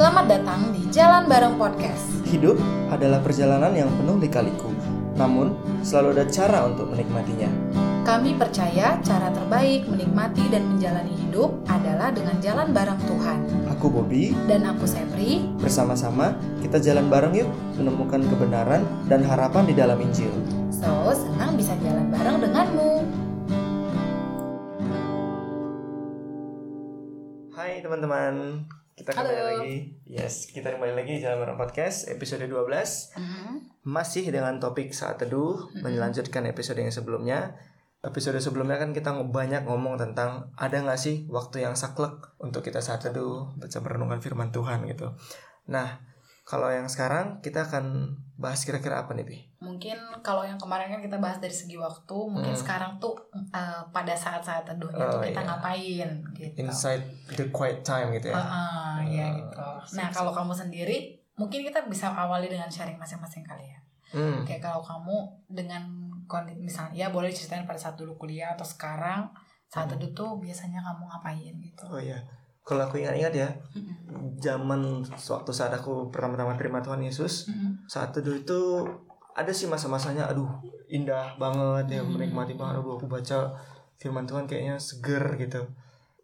Selamat datang di Jalan Bareng Podcast. Hidup adalah perjalanan yang penuh lika-liku, namun selalu ada cara untuk menikmatinya. Kami percaya cara terbaik menikmati dan menjalani hidup adalah dengan jalan bareng Tuhan. Aku Bobby, Dan aku Sepri, bersama-sama kita jalan bareng yuk menemukan kebenaran dan harapan di dalam Injil. so senang bisa jalan bareng denganmu. Hai teman-teman, kita kembali Halo. lagi. Yes, kita kembali lagi di Jalan Podcast episode 12. Masih dengan topik saat teduh, melanjutkan episode yang sebelumnya. Episode sebelumnya kan kita banyak ngomong tentang ada nggak sih waktu yang saklek untuk kita saat teduh, baca merenungkan firman Tuhan gitu. Nah, kalau yang sekarang kita akan bahas kira-kira apa nih, Pi? Mungkin kalau yang kemarin kan kita bahas dari segi waktu, mungkin Hmm. sekarang tuh eh, pada saat-saat teduhnya Oh, tuh kita iya. ngapain gitu. Inside the quiet time gitu ya. Heeh, ya Eh, gitu. Nah kalau kamu sendiri, mungkin kita bisa awali dengan sharing masing-masing kali ya. Hmm. Kayak kalau kamu dengan kondisi misalnya ya boleh ceritain pada saat dulu kuliah atau sekarang saat Hmm. teduh tuh biasanya kamu ngapain gitu. Oh iya. Kalau aku ingat-ingat ya, zaman waktu saat aku pertama-tama terima Tuhan Yesus, saat teduh itu ada sih masa-masanya aduh indah banget ya Hmm. menikmati banget aduh aku baca firman Tuhan kayaknya seger gitu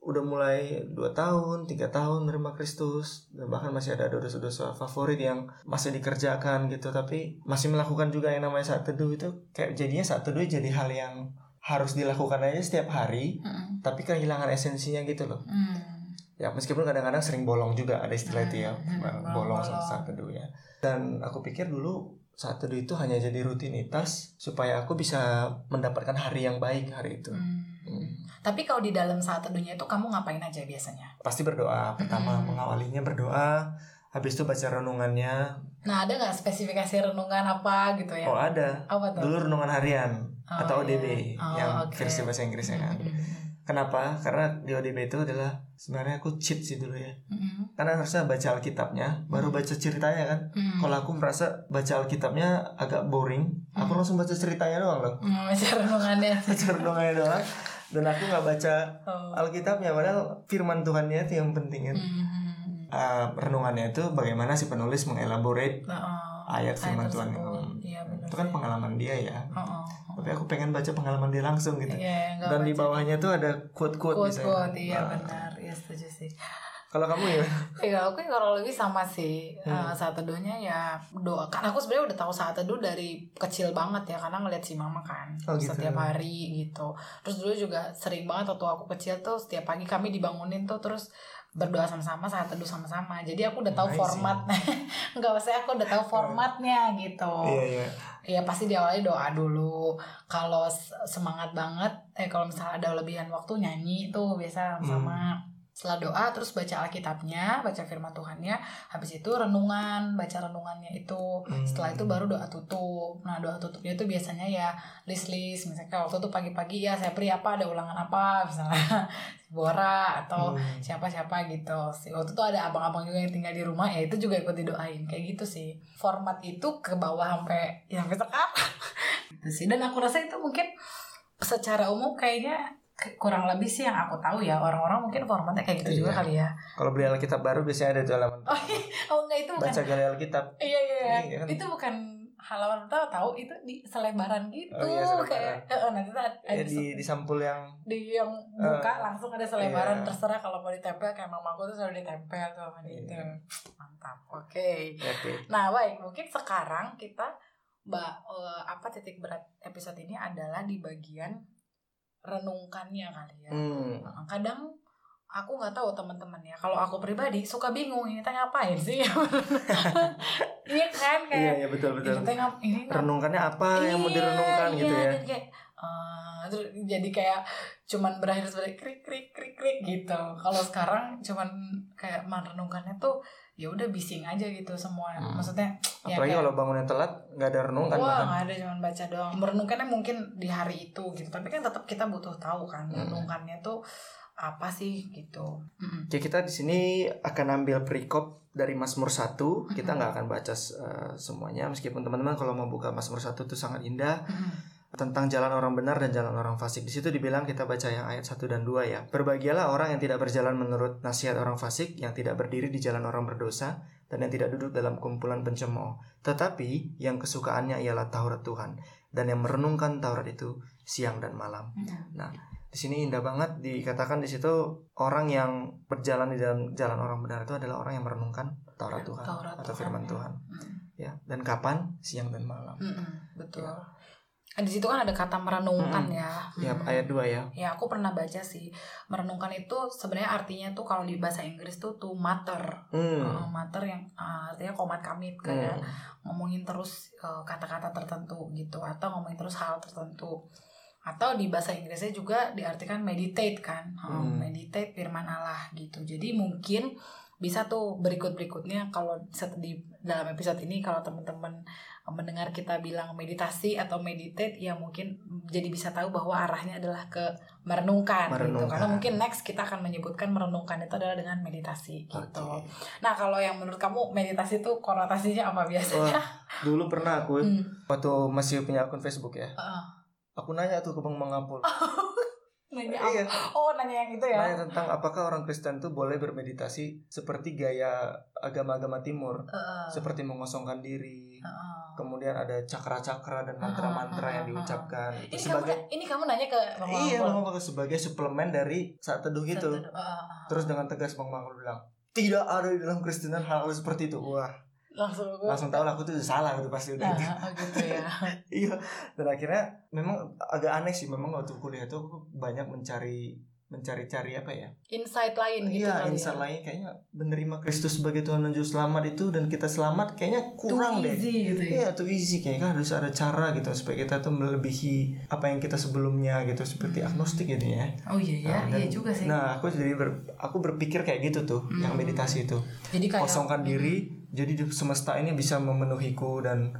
udah mulai 2 tahun, tiga tahun menerima Kristus dan bahkan masih ada dosa-dosa favorit yang masih dikerjakan gitu tapi masih melakukan juga yang namanya saat teduh itu kayak jadinya saat teduh jadi hal yang harus dilakukan aja setiap hari Mm-mm. tapi kehilangan esensinya gitu loh Mm. Ya meskipun kadang-kadang sering bolong juga ada istilah itu ya Hmm, hmm, bolong saat, teduh ya dan aku pikir dulu saat teduh itu hanya jadi rutinitas supaya aku bisa mendapatkan hari yang baik hari itu Mm. Hmm. Tapi kalau di dalam saat teduhnya itu kamu ngapain aja biasanya? pasti berdoa pertama Hmm. mengawalinya berdoa habis itu baca renungannya Nah ada nggak spesifikasi renungan apa gitu ya? oh ada Apa tuh? dulu renungan harian Oh, atau iya. ODB Oh, yang oke. versi bahasa Inggrisnya kan Mm-mm. Kenapa karena di ODB itu adalah sebenarnya aku cheat sih dulu ya Mm-mm. karena harusnya baca Alkitabnya baru baca ceritanya kan Mm. Kalau aku merasa baca Alkitabnya agak boring, aku Hmm. langsung baca ceritanya doang loh. Mm, baca renungannya. Baca renungannya doang. Dan aku nggak baca Oh. Alkitabnya, padahal firman Tuhannya itu yang penting kan. Mm. Uh, renungannya itu bagaimana si penulis mengelaborate oh. ayat firman Tuhan. Iya benar. Itu kan pengalaman dia ya. Oh, oh, oh. Tapi aku pengen baca pengalaman dia langsung gitu. Iya, Dan di bawahnya tuh ada quote-quote quote misalnya. quote iya Nah, benar iya setuju sih Kalau kamu ya? Iya, aku kalau lebih sama sih Hmm. Eh, saat teduhnya ya doa. Kan aku sebenarnya udah tahu saat teduh dari kecil banget ya karena ngeliat si mama kan Oh, gitu. setiap hari gitu. Terus dulu juga sering banget waktu aku kecil tuh setiap pagi kami dibangunin tuh terus berdoa sama-sama saat teduh sama-sama. Jadi aku udah tahu Amazing. format. Enggak maksudnya aku udah tahu formatnya gitu. Iya, iya. Iya pasti diawali doa dulu. Kalau semangat banget, eh kalau misalnya ada lebihan waktu nyanyi tuh biasa sama. Setelah doa terus baca Alkitabnya, baca firman Tuhannya, habis itu renungan, baca renungannya itu. Hmm. Setelah itu baru doa tutup. Nah, doa tutupnya itu biasanya ya list-list. Misalnya waktu itu pagi-pagi ya saya pri apa ada ulangan apa misalnya Bora atau Hmm. siapa-siapa gitu. Si- Waktu itu ada abang-abang juga yang tinggal di rumah ya itu juga ikut didoain kayak gitu sih. Format itu ke bawah sampai ya sampai sekarang. gitu sih. Dan aku rasa itu mungkin secara umum kayaknya kurang lebih sih yang aku tahu ya orang-orang mungkin formatnya kayak gitu juga Iya. kali ya. Kalau beli Alkitab baru biasanya ada tuh halaman. Oh, oh enggak itu bukan Baca gali Alkitab. Iya iya iya. Iya kan? Itu bukan halaman pertama tahu itu di selebaran gitu Oh, iya, selebaran. kayak eh, nanti ada, Ya, di, di sampul yang di yang buka Eh, langsung ada selebaran iya. terserah kalau mau ditempel kayak mamaku tuh selalu ditempel tuh sama Iya. gitu. Mantap. Oke. Oke. Nah, baik, mungkin sekarang kita mbak eh, apa titik berat episode ini adalah di bagian renungkannya kali ya. Hmm. Kadang aku nggak tahu teman-teman ya. Kalau aku pribadi suka bingung ini teh ngapain sih? Iya kan Iya kayak iya betul betul. ini teh ngap ini Renungkannya apa yang mau Iya, direnungkan gitu iya, ya? dan kayak, eh, terus jadi kayak cuman berakhir sebagai krik krik krik krik gitu. Kalau sekarang cuman kayak merenungkannya tuh ya udah bising aja gitu semua. Hmm. Maksudnya ya Apalagi kayak, kalau bangunnya telat nggak ada renungan Wah nggak ada cuman baca doang. Merenungkannya mungkin di hari itu gitu. Tapi kan tetap kita butuh tahu kan Hmm. renungkannya tuh apa sih gitu. Mm-mm. Oke kita di sini akan ambil perikop dari Mazmur 1 Kita Mhm. nggak akan baca uh, semuanya Meskipun teman-teman kalau mau buka Mazmur 1 itu sangat indah Mm-mm. Tentang jalan orang benar dan jalan orang fasik. Di situ dibilang kita baca yang ayat 1 dan 2 ya. Berbahagialah orang yang tidak berjalan menurut nasihat orang fasik, yang tidak berdiri di jalan orang berdosa, dan yang tidak duduk dalam kumpulan pencemooh. Tetapi yang kesukaannya ialah Taurat Tuhan dan yang merenungkan Taurat itu siang dan malam. Nah, di sini indah banget dikatakan di situ orang yang berjalan di dalam jalan orang benar itu adalah orang yang merenungkan Taurat Tuhan Taurat atau Tuhan, firman ya. Tuhan. Mm. Ya, dan kapan? Siang dan malam. Mm-mm, betul. Ya. Nah, Di situ kan ada kata merenungkan Mm-mm. ya. Ya, Mm. ayat 2 ya. Ya aku pernah baca sih merenungkan itu sebenarnya artinya tuh kalau di bahasa Inggris tuh to matter, Hmm. Uh, matter yang uh, artinya komat kamit kayak Hmm. ngomongin terus uh, kata-kata tertentu gitu atau ngomongin terus hal tertentu atau di bahasa Inggrisnya juga diartikan meditate kan, Uh, Hmm. meditate firman Allah gitu. Jadi mungkin bisa tuh berikut berikutnya kalau di dalam episode ini kalau teman-teman mendengar kita bilang meditasi atau meditate ya mungkin jadi bisa tahu bahwa arahnya adalah ke merenungkan, gitu Merenungkan. karena mungkin next kita akan menyebutkan merenungkan itu adalah dengan meditasi gitu. Oke. Nah kalau yang menurut kamu meditasi itu konotasinya apa biasanya? Wah, dulu pernah aku Hmm. waktu masih punya akun Facebook ya. Heeh. Aku nanya tuh ke Bang Mangapul. Nanya Iya. apa? Oh nanya yang itu ya? Nanya tentang apakah orang Kristen tuh boleh bermeditasi seperti gaya agama-agama timur, Heeh. seperti mengosongkan diri. Heeh. Kemudian ada cakra-cakra dan mantra-mantra yang diucapkan Ini sebagai kamu ini kamu nanya ke Bang Iya? Bang Mangkul sebagai suplemen dari saat teduh gitu. Heeh. Terus dengan tegas Bang Mangkul bilang, "Tidak ada di dalam Kristenan hal, hal seperti itu." Wah, langsung aku langsung tahu lah aku tuh salah gitu pasti udah. Nah, gitu ya. iya dan akhirnya memang agak aneh sih memang waktu kuliah tuh aku banyak mencari mencari-cari apa ya Insight lain gitu iya kali insight ya. lain kayaknya menerima Kristus sebagai Tuhan dan Juru Selamat itu dan kita selamat kayaknya kurang Too deh easy gitu ya. Iya tuh easy kayaknya kan harus ada cara gitu supaya kita tuh melebihi apa yang kita sebelumnya gitu seperti agnostik gitu ya. Oh iya ya, Nah, dan- iya juga sih. Nah aku jadi ber- aku berpikir kayak gitu tuh yang Hmm. meditasi itu Jadi kayak kosongkan diri jadi di semesta ini bisa memenuhiku dan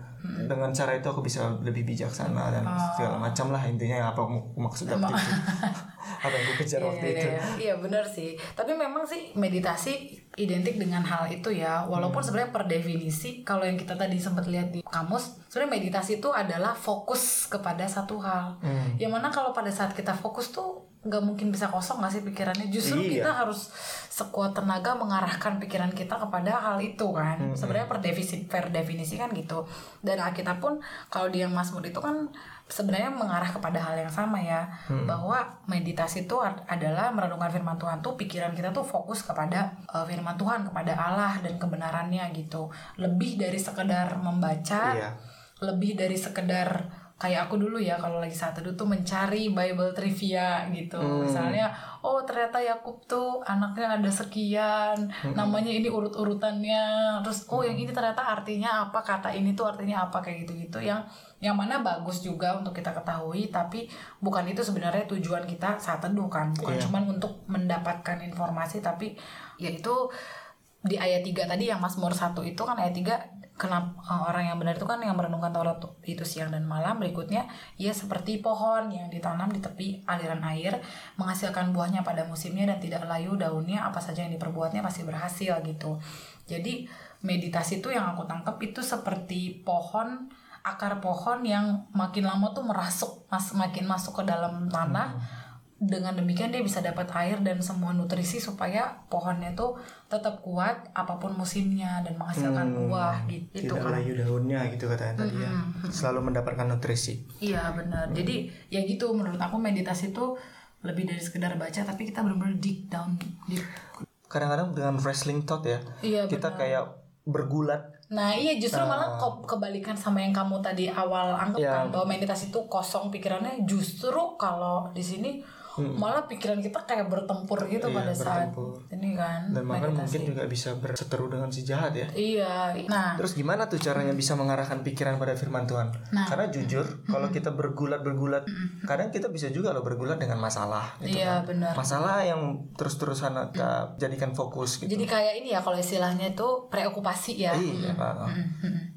dengan cara itu aku bisa lebih bijaksana dan Hmm. Oh. segala macam lah intinya yang apa maksud waktu itu apa yang aku kejar Iya, waktu iya, itu iya. Iya benar sih. Tapi memang sih meditasi identik dengan hal itu ya. Walaupun Hmm. sebenarnya per definisi kalau yang kita tadi sempat lihat di kamus, sebenarnya meditasi itu adalah fokus kepada satu hal. Hmm. Yang mana kalau pada saat kita fokus tuh nggak mungkin bisa kosong nggak sih pikirannya. Justru Iya. kita harus sekuat tenaga mengarahkan pikiran kita kepada hal itu kan. Hmm. Sebenarnya per definisi per definisi kan gitu. Dan Alkitab pun kalau di yang Mazmur itu kan sebenarnya mengarah kepada hal yang sama ya Hmm. bahwa meditasi itu ad- adalah merenungkan firman Tuhan tuh pikiran kita tuh fokus kepada uh, firman Tuhan kepada Allah dan kebenarannya gitu lebih dari sekedar membaca iya lebih dari sekedar kayak aku dulu ya kalau lagi saat teduh tuh mencari Bible trivia gitu Hmm. misalnya oh ternyata Yakub tuh anaknya ada sekian Hmm. namanya ini urut-urutannya terus oh yang ini ternyata artinya apa kata ini tuh artinya apa kayak gitu-gitu yang yang mana bagus juga untuk kita ketahui tapi bukan itu sebenarnya tujuan kita saat teduh kan bukan Iya. cuman untuk mendapatkan informasi tapi yaitu di ayat 3 tadi yang Mazmur 1 itu kan ayat 3 kenapa eh, orang yang benar itu kan yang merenungkan Taurat itu siang dan malam. Berikutnya ia seperti pohon yang ditanam di tepi aliran air menghasilkan buahnya pada musimnya dan tidak layu daunnya apa saja yang diperbuatnya pasti berhasil gitu. Jadi meditasi itu yang aku tangkap itu seperti pohon akar pohon yang makin lama tuh merasuk mas makin masuk ke dalam tanah dengan demikian dia bisa dapat air dan semua nutrisi supaya pohonnya tuh tetap kuat apa pun musimnya dan menghasilkan Hmm, buah gitu itu tidak kan. layu daunnya gitu katanya tadi ya. Selalu mendapatkan nutrisi. Iya benar. Jadi ya gitu. Menurut aku meditasi itu lebih dari sekedar baca tapi kita benar-benar deep down deep. Kadang-kadang dengan wrestling thought ya iya kita benar. kayak bergulat. Nah iya justru Nah. malah ke- kebalikan sama yang kamu tadi awal anggap Iya. kan bahwa meditasi itu kosong pikirannya. Justru kalau di sini malah pikiran kita kayak bertempur gitu Iya, pada saat bertempur. ini kan dan bahkan mungkin juga bisa berseteru dengan si jahat ya Iya, nah Terus gimana tuh caranya bisa mengarahkan pikiran pada firman Tuhan? Nah. Karena jujur, kalau kita bergulat-bergulat, kadang kita bisa juga loh bergulat dengan masalah. Gitu iya kan. benar. Masalah yang terus-terusan kita jadikan fokus gitu. Jadi kayak ini ya kalau istilahnya itu preokupasi ya. iya, Pak.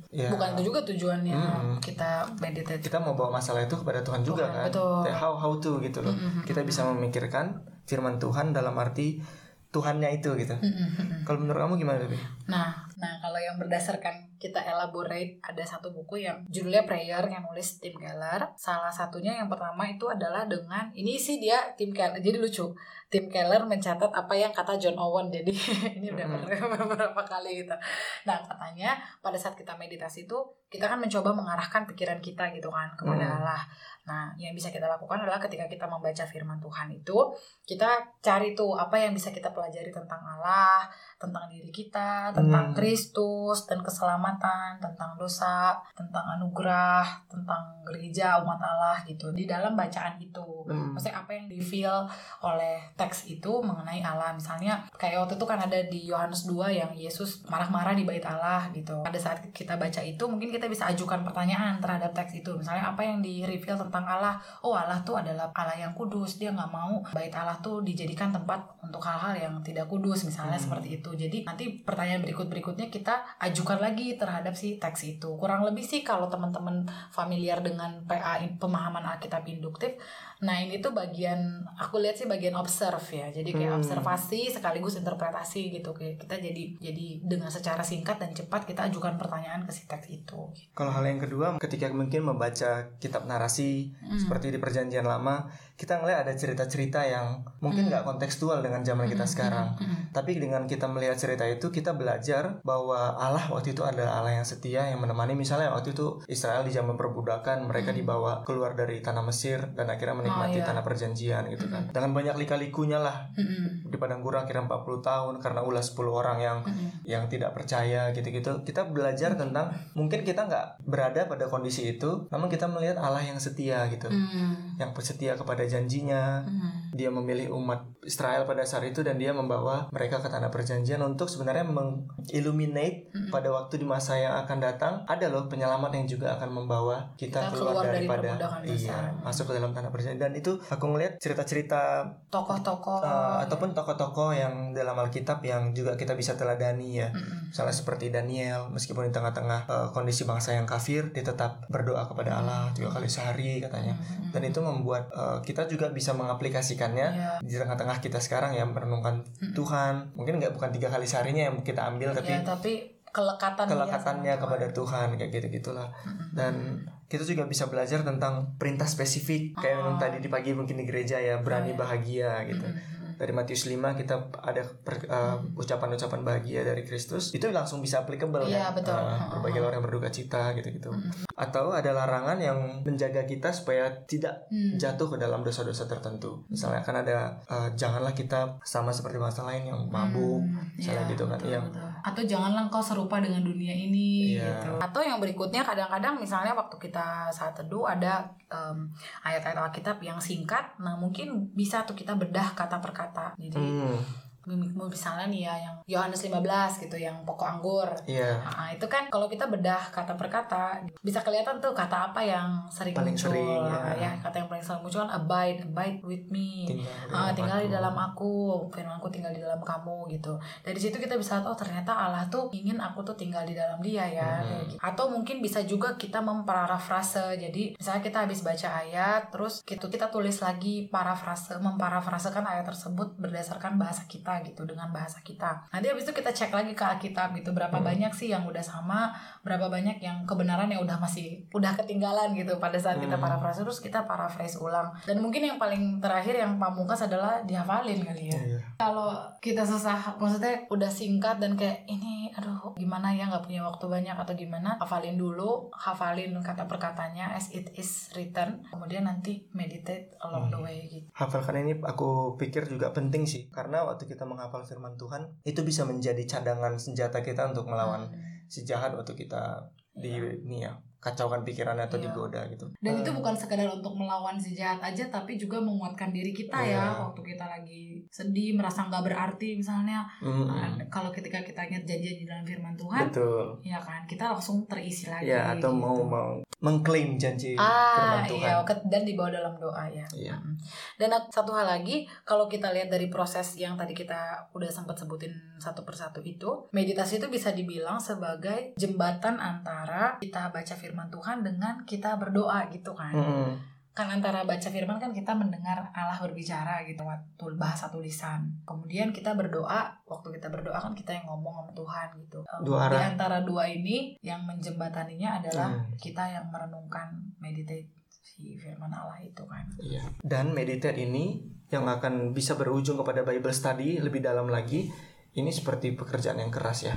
Ya. Bukan itu juga tujuannya Mm-mm. kita meditate. Kita mau bawa masalah itu kepada Tuhan juga Tuhan, kan. betul. How how to gitu loh. Kita bisa memikirkan firman Tuhan dalam arti Tuhannya itu gitu. Mm-mm. Kalau menurut kamu gimana lebih? Nah, nah kalau yang berdasarkan kita elaborate ada satu buku yang judulnya Prayer yang nulis Tim Keller. Salah satunya yang pertama itu adalah dengan ini sih dia Tim Keller. Jadi lucu. Tim Keller mencatat apa yang kata John Owen. Jadi ini udah Mm-mm. beberapa kali gitu. Nah, katanya pada saat kita meditasi itu kita kan mencoba mengarahkan pikiran kita gitu kan kepada Hmm. Allah. Nah, yang bisa kita lakukan adalah ketika kita membaca firman Tuhan itu, kita cari tuh apa yang bisa kita pelajari tentang Allah, tentang diri kita, tentang Hmm. Kristus dan keselamatan, tentang dosa, tentang anugerah, tentang gereja umat Allah gitu di dalam bacaan itu. Hmm. Maksudnya apa yang di feel oleh teks itu mengenai Allah. Misalnya kayak waktu itu kan ada di Yohanes 2 yang Yesus marah-marah di bait Allah gitu. Pada saat kita baca itu mungkin kita bisa ajukan pertanyaan terhadap teks itu. Misalnya apa yang di reveal tentang Allah. Oh Allah tuh adalah Allah yang kudus. Dia nggak mau bait Allah tuh dijadikan tempat untuk hal-hal yang tidak kudus misalnya Hmm. seperti itu. Jadi nanti pertanyaan berikut-berikutnya kita ajukan lagi terhadap si teks itu. Kurang lebih sih kalau teman-teman familiar dengan PA pemahaman Alkitab induktif Nah ini tuh bagian aku lihat sih bagian observe ya. Jadi kayak Hmm. observasi sekaligus interpretasi gitu. Kayak kita jadi jadi dengan secara singkat dan cepat kita ajukan pertanyaan ke si teks itu. Kalau hal yang kedua, ketika mungkin membaca kitab narasi Hmm. seperti di Perjanjian Lama, kita ngeliat ada cerita-cerita yang mungkin Hmm. nggak kontekstual dengan zaman kita Hmm, sekarang. hmm, hmm, Tapi dengan kita melihat cerita itu, kita belajar bahwa Allah waktu itu adalah Allah yang setia yang menemani. Misalnya waktu itu Israel di zaman perbudakan, mereka Hmm. dibawa keluar dari tanah Mesir dan akhirnya menikmati iya. tanah perjanjian gitu kan. Hmm. Dengan banyak lika-likunya lah hmm, di padang gurun kira 40 tahun karena ulah 10 orang yang hmm. yang tidak percaya gitu-gitu kita belajar tentang mungkin kita nggak berada pada kondisi itu namun kita melihat Allah yang setia gitu Hmm, yang setia kepada janjinya hmm. dia memilih umat Israel pada saat itu dan dia membawa mereka ke tanah perjanjian untuk sebenarnya mengilluminate Mm-mm. pada waktu di masa yang akan datang ada loh penyelamat yang juga akan membawa kita, Kita keluar, keluar dari daripada dosa. iya masuk ke dalam tanah perjanjian dan itu aku ngelihat cerita-cerita Tokoh-tokoh. uh, ataupun tokoh-tokoh yang dalam Alkitab yang juga kita bisa teladani ya Hmm, hmm. misalnya seperti Daniel meskipun di tengah-tengah uh, kondisi bangsa yang kafir dia tetap berdoa kepada Allah tiga kali sehari katanya Hmm, hmm, dan itu membuat uh, kita juga bisa mengaplikasikannya Iya. di tengah-tengah kita sekarang yang merenungkan Hmm. Tuhan mungkin nggak bukan tiga kali seharinya yang kita ambil tapi Ya, tapi kelekatannya sama kepada Tuhan. Kayak gitu gitulah dan kita juga bisa belajar tentang perintah spesifik kayak yang Oh. tadi di pagi mungkin di gereja ya berani iya. bahagia gitu Hmm, hmm, hmm. dari Matius 5 kita ada per- uh, ucapan-ucapan bahagia dari Kristus itu langsung bisa applicable Iya, kan betul. Uh, Heeh. berbagi orang yang berduka cita gitu-gitu Hmm, atau ada larangan yang menjaga kita supaya tidak hmm. jatuh ke dalam dosa-dosa tertentu misalnya kan ada uh, janganlah kita sama seperti bangsa lain yang mabuk Hmm, misalnya iya, gitu kan betul, yang betul. atau janganlah engkau serupa dengan dunia ini Iya. gitu atau yang berikutnya kadang-kadang misalnya waktu kita saat teduh ada em, ayat-ayat Alkitab yang singkat nah mungkin bisa tuh kita bedah kata per kata jadi hmm, misalnya nih ya yang Yohanes 15 gitu yang pokok anggur iya Nah, itu kan kalau kita bedah kata per kata bisa kelihatan tuh kata apa yang sering Paling muncul sering, Nah, ya. ya kata yang paling sering muncul kan abide abide with me tinggal, Ah, tinggal di aku. dalam aku, firmanku tinggal di dalam kamu gitu. Dari situ kita bisa oh ternyata Allah tuh ingin aku tuh tinggal di dalam Dia ya. Gitu. Atau mungkin bisa juga kita memparafrase. Jadi misalnya kita habis baca ayat, terus gitu kita tulis lagi parafrase, memparafrasekan ayat tersebut berdasarkan bahasa kita gitu dengan bahasa kita. Nanti habis itu kita cek lagi ke Alkitab gitu berapa Mhm. banyak sih yang udah sama, berapa banyak yang kebenaran yang udah masih udah ketinggalan gitu pada saat kita Mhm. parafrase terus kita paraphrase ulang. Dan mungkin yang paling terakhir yang pamungkas adalah dihafalin kali ya. Iya. Kalau kita susah, maksudnya udah singkat dan kayak ini, aduh gimana ya nggak punya waktu banyak atau gimana, hafalin dulu, hafalin kata perkatanya as it is written, kemudian nanti meditate along the Hmm. way gitu. hafalkan ini aku pikir juga penting sih karena waktu kita menghafal firman Tuhan itu bisa menjadi cadangan senjata kita untuk melawan Hmm. si jahat waktu kita di Iya. Kacaukan pikirannya atau Iya. digoda gitu. Dan itu Eh, bukan sekedar untuk melawan si jahat aja, tapi juga menguatkan diri kita Iya. ya waktu kita lagi sedih, merasa nggak berarti misalnya. mm, Nah, kalau ketika kita ingat janji di dalam firman Tuhan, betul. ya kan kita langsung terisi lagi. Ya atau mau gitu. mau mengklaim janji ah firman Tuhan. iya ke- dan dibawa dalam doa ya Iya. Mm. dan satu hal lagi kalau kita lihat dari proses yang tadi kita udah sempat sebutin satu persatu itu meditasi itu bisa dibilang sebagai jembatan antara kita baca firman Tuhan dengan kita berdoa gitu kan Mm-mm. kan antara baca firman kan kita mendengar Allah berbicara gitu waktu bahasa tulisan. Kemudian kita berdoa, waktu kita berdoa kan kita yang ngomong sama Tuhan gitu. Dua Di antara dua ini yang menjembataninya adalah Hmm. kita yang merenungkan meditate si firman Allah itu kan. Iya. Dan meditate ini yang akan bisa berujung kepada Bible study lebih dalam lagi. Ini seperti pekerjaan yang keras ya.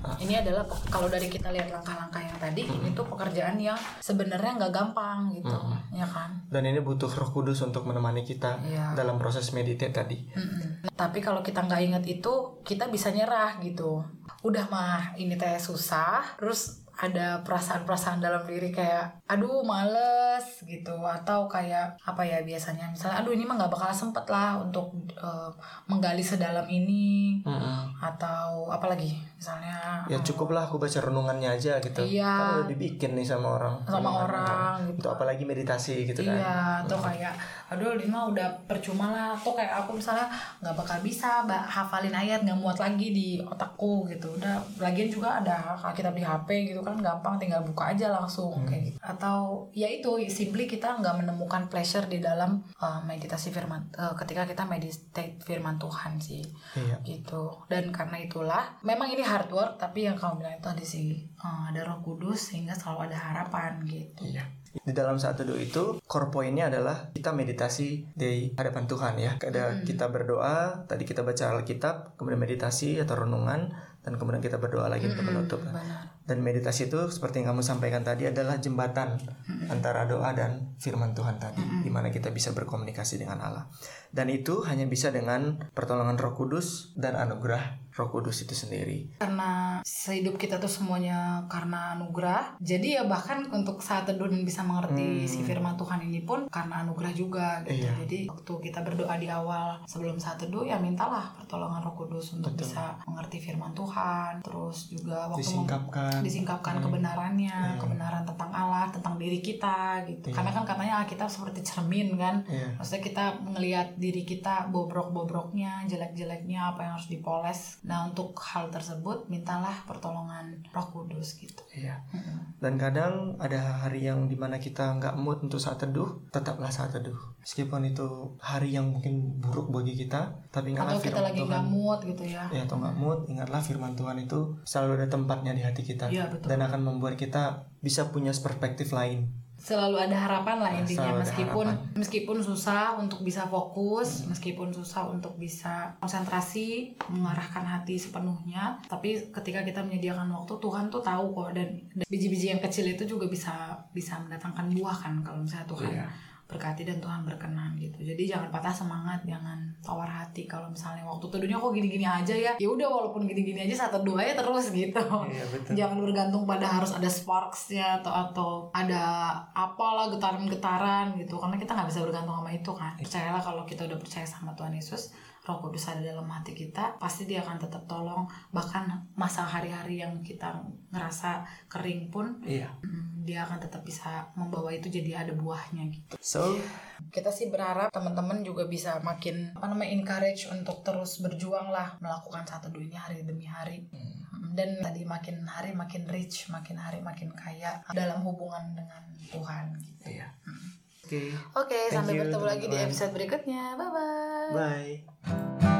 Ah. Ini adalah kalau dari kita lihat langkah-langkah yang tadi, ini tuh pekerjaan yang sebenarnya nggak gampang gitu, ya kan? Dan ini butuh Roh Kudus untuk menemani kita Iya. dalam proses meditate tadi. Mm-mm. Tapi kalau kita nggak ingat itu, kita bisa nyerah gitu. Udah mah ini teh susah, terus ada perasaan-perasaan dalam diri kayak aduh males gitu. Atau kayak apa ya biasanya misalnya aduh ini mah nggak bakal sempet lah untuk eh, menggali sedalam ini. Atau apalagi misalnya Ya cukuplah aku baca renungannya aja gitu. Iya. Kan udah dibikin nih sama orang. sama Renungan orang gitu. Untuk apalagi meditasi gitu kan. Iya, atau kayak aduh ini mah udah percuma lah. Atau kayak aku misalnya nggak bakal bisa ba- hafalin ayat nggak muat lagi di otakku gitu. Udah lagian juga ada kita di HP gitu kan gampang tinggal buka aja langsung kayak gitu atau ya itu simply kita nggak menemukan pleasure di dalam uh, meditasi firman uh, ketika kita meditate firman Tuhan sih Iya. gitu dan karena itulah memang ini hard work tapi yang kamu bilang itu ada sih uh, ada Roh Kudus sehingga selalu ada harapan gitu Iya. Di dalam saat teduh itu, core poinnya adalah kita meditasi di hadapan Tuhan ya. Ada kita berdoa, tadi kita baca Alkitab, kemudian meditasi atau renungan, dan kemudian kita berdoa lagi untuk menutup. benar Dan meditasi itu seperti yang kamu sampaikan tadi adalah jembatan antara doa dan firman Tuhan tadi, di mana kita bisa berkomunikasi dengan Allah. Dan itu hanya bisa dengan pertolongan Roh Kudus dan anugerah Roh Kudus itu sendiri. karena sehidup kita tuh semuanya karena anugerah jadi ya bahkan untuk saat teduh dan bisa mengerti Hmm. si firman Tuhan ini pun karena anugerah juga gitu Iya. jadi waktu kita berdoa di awal sebelum saat teduh ya mintalah pertolongan Roh Kudus untuk Betul. bisa mengerti firman Tuhan terus juga waktu Disingkapkan. disingkapkan Hmm. kebenarannya Iya. kebenaran tentang Allah diri kita gitu Iya. karena kan katanya Alkitab seperti cermin kan Iya. Maksudnya kita ngelihat diri kita bobrok-bobroknya, jelek-jeleknya, apa yang harus dipoles. Nah untuk hal tersebut mintalah pertolongan Roh Kudus gitu. Iya. Dan kadang ada hari yang di mana kita nggak mood untuk saat teduh, tetaplah saat teduh. Meskipun itu hari yang mungkin buruk bagi kita, tapi ingatlah Atau kita firman lagi nggak mood gitu ya. Ya atau nggak mood, ingatlah firman Tuhan itu selalu ada tempatnya di hati kita Iya, betul. dan akan membuat kita bisa punya perspektif lain. Selalu ada harapan lah Nah, intinya meskipun harapan. Hmm. meskipun susah untuk bisa fokus, meskipun susah untuk bisa konsentrasi, mengarahkan hati sepenuhnya. Tapi ketika kita menyediakan waktu, Tuhan tuh tahu kok dan dan biji-biji yang kecil itu juga bisa bisa mendatangkan buah kan kalau misalnya Tuhan Iya. Berkati dan Tuhan berkenan gitu. Jadi jangan patah semangat, jangan tawar hati kalau misalnya waktu teduhnya kok gini-gini aja ya. Ya udah walaupun gini-gini aja saat teduh aja terus gitu. Iya betul. Jangan bergantung pada harus ada sparksnya atau atau ada apalah getaran-getaran gitu karena kita nggak bisa bergantung sama itu kan. Percayalah kalau kita udah percaya sama Tuhan Yesus, Roh Kudus ada dalam hati kita, pasti dia akan tetap tolong bahkan masa hari-hari yang kita ngerasa kering pun Iya. mm, dia akan tetap bisa membawa itu jadi ada buahnya gitu. So, Kita sih berharap teman-teman juga bisa makin apa namanya encourage untuk terus berjuang lah melakukan satu ini hari demi hari. Mm, Dan tadi makin hari makin rich, makin hari makin kaya dalam hubungan dengan Tuhan gitu. iya. Oke. Oke, Thank sampai you, bertemu lagi di episode berikutnya. Bye bye. Bye.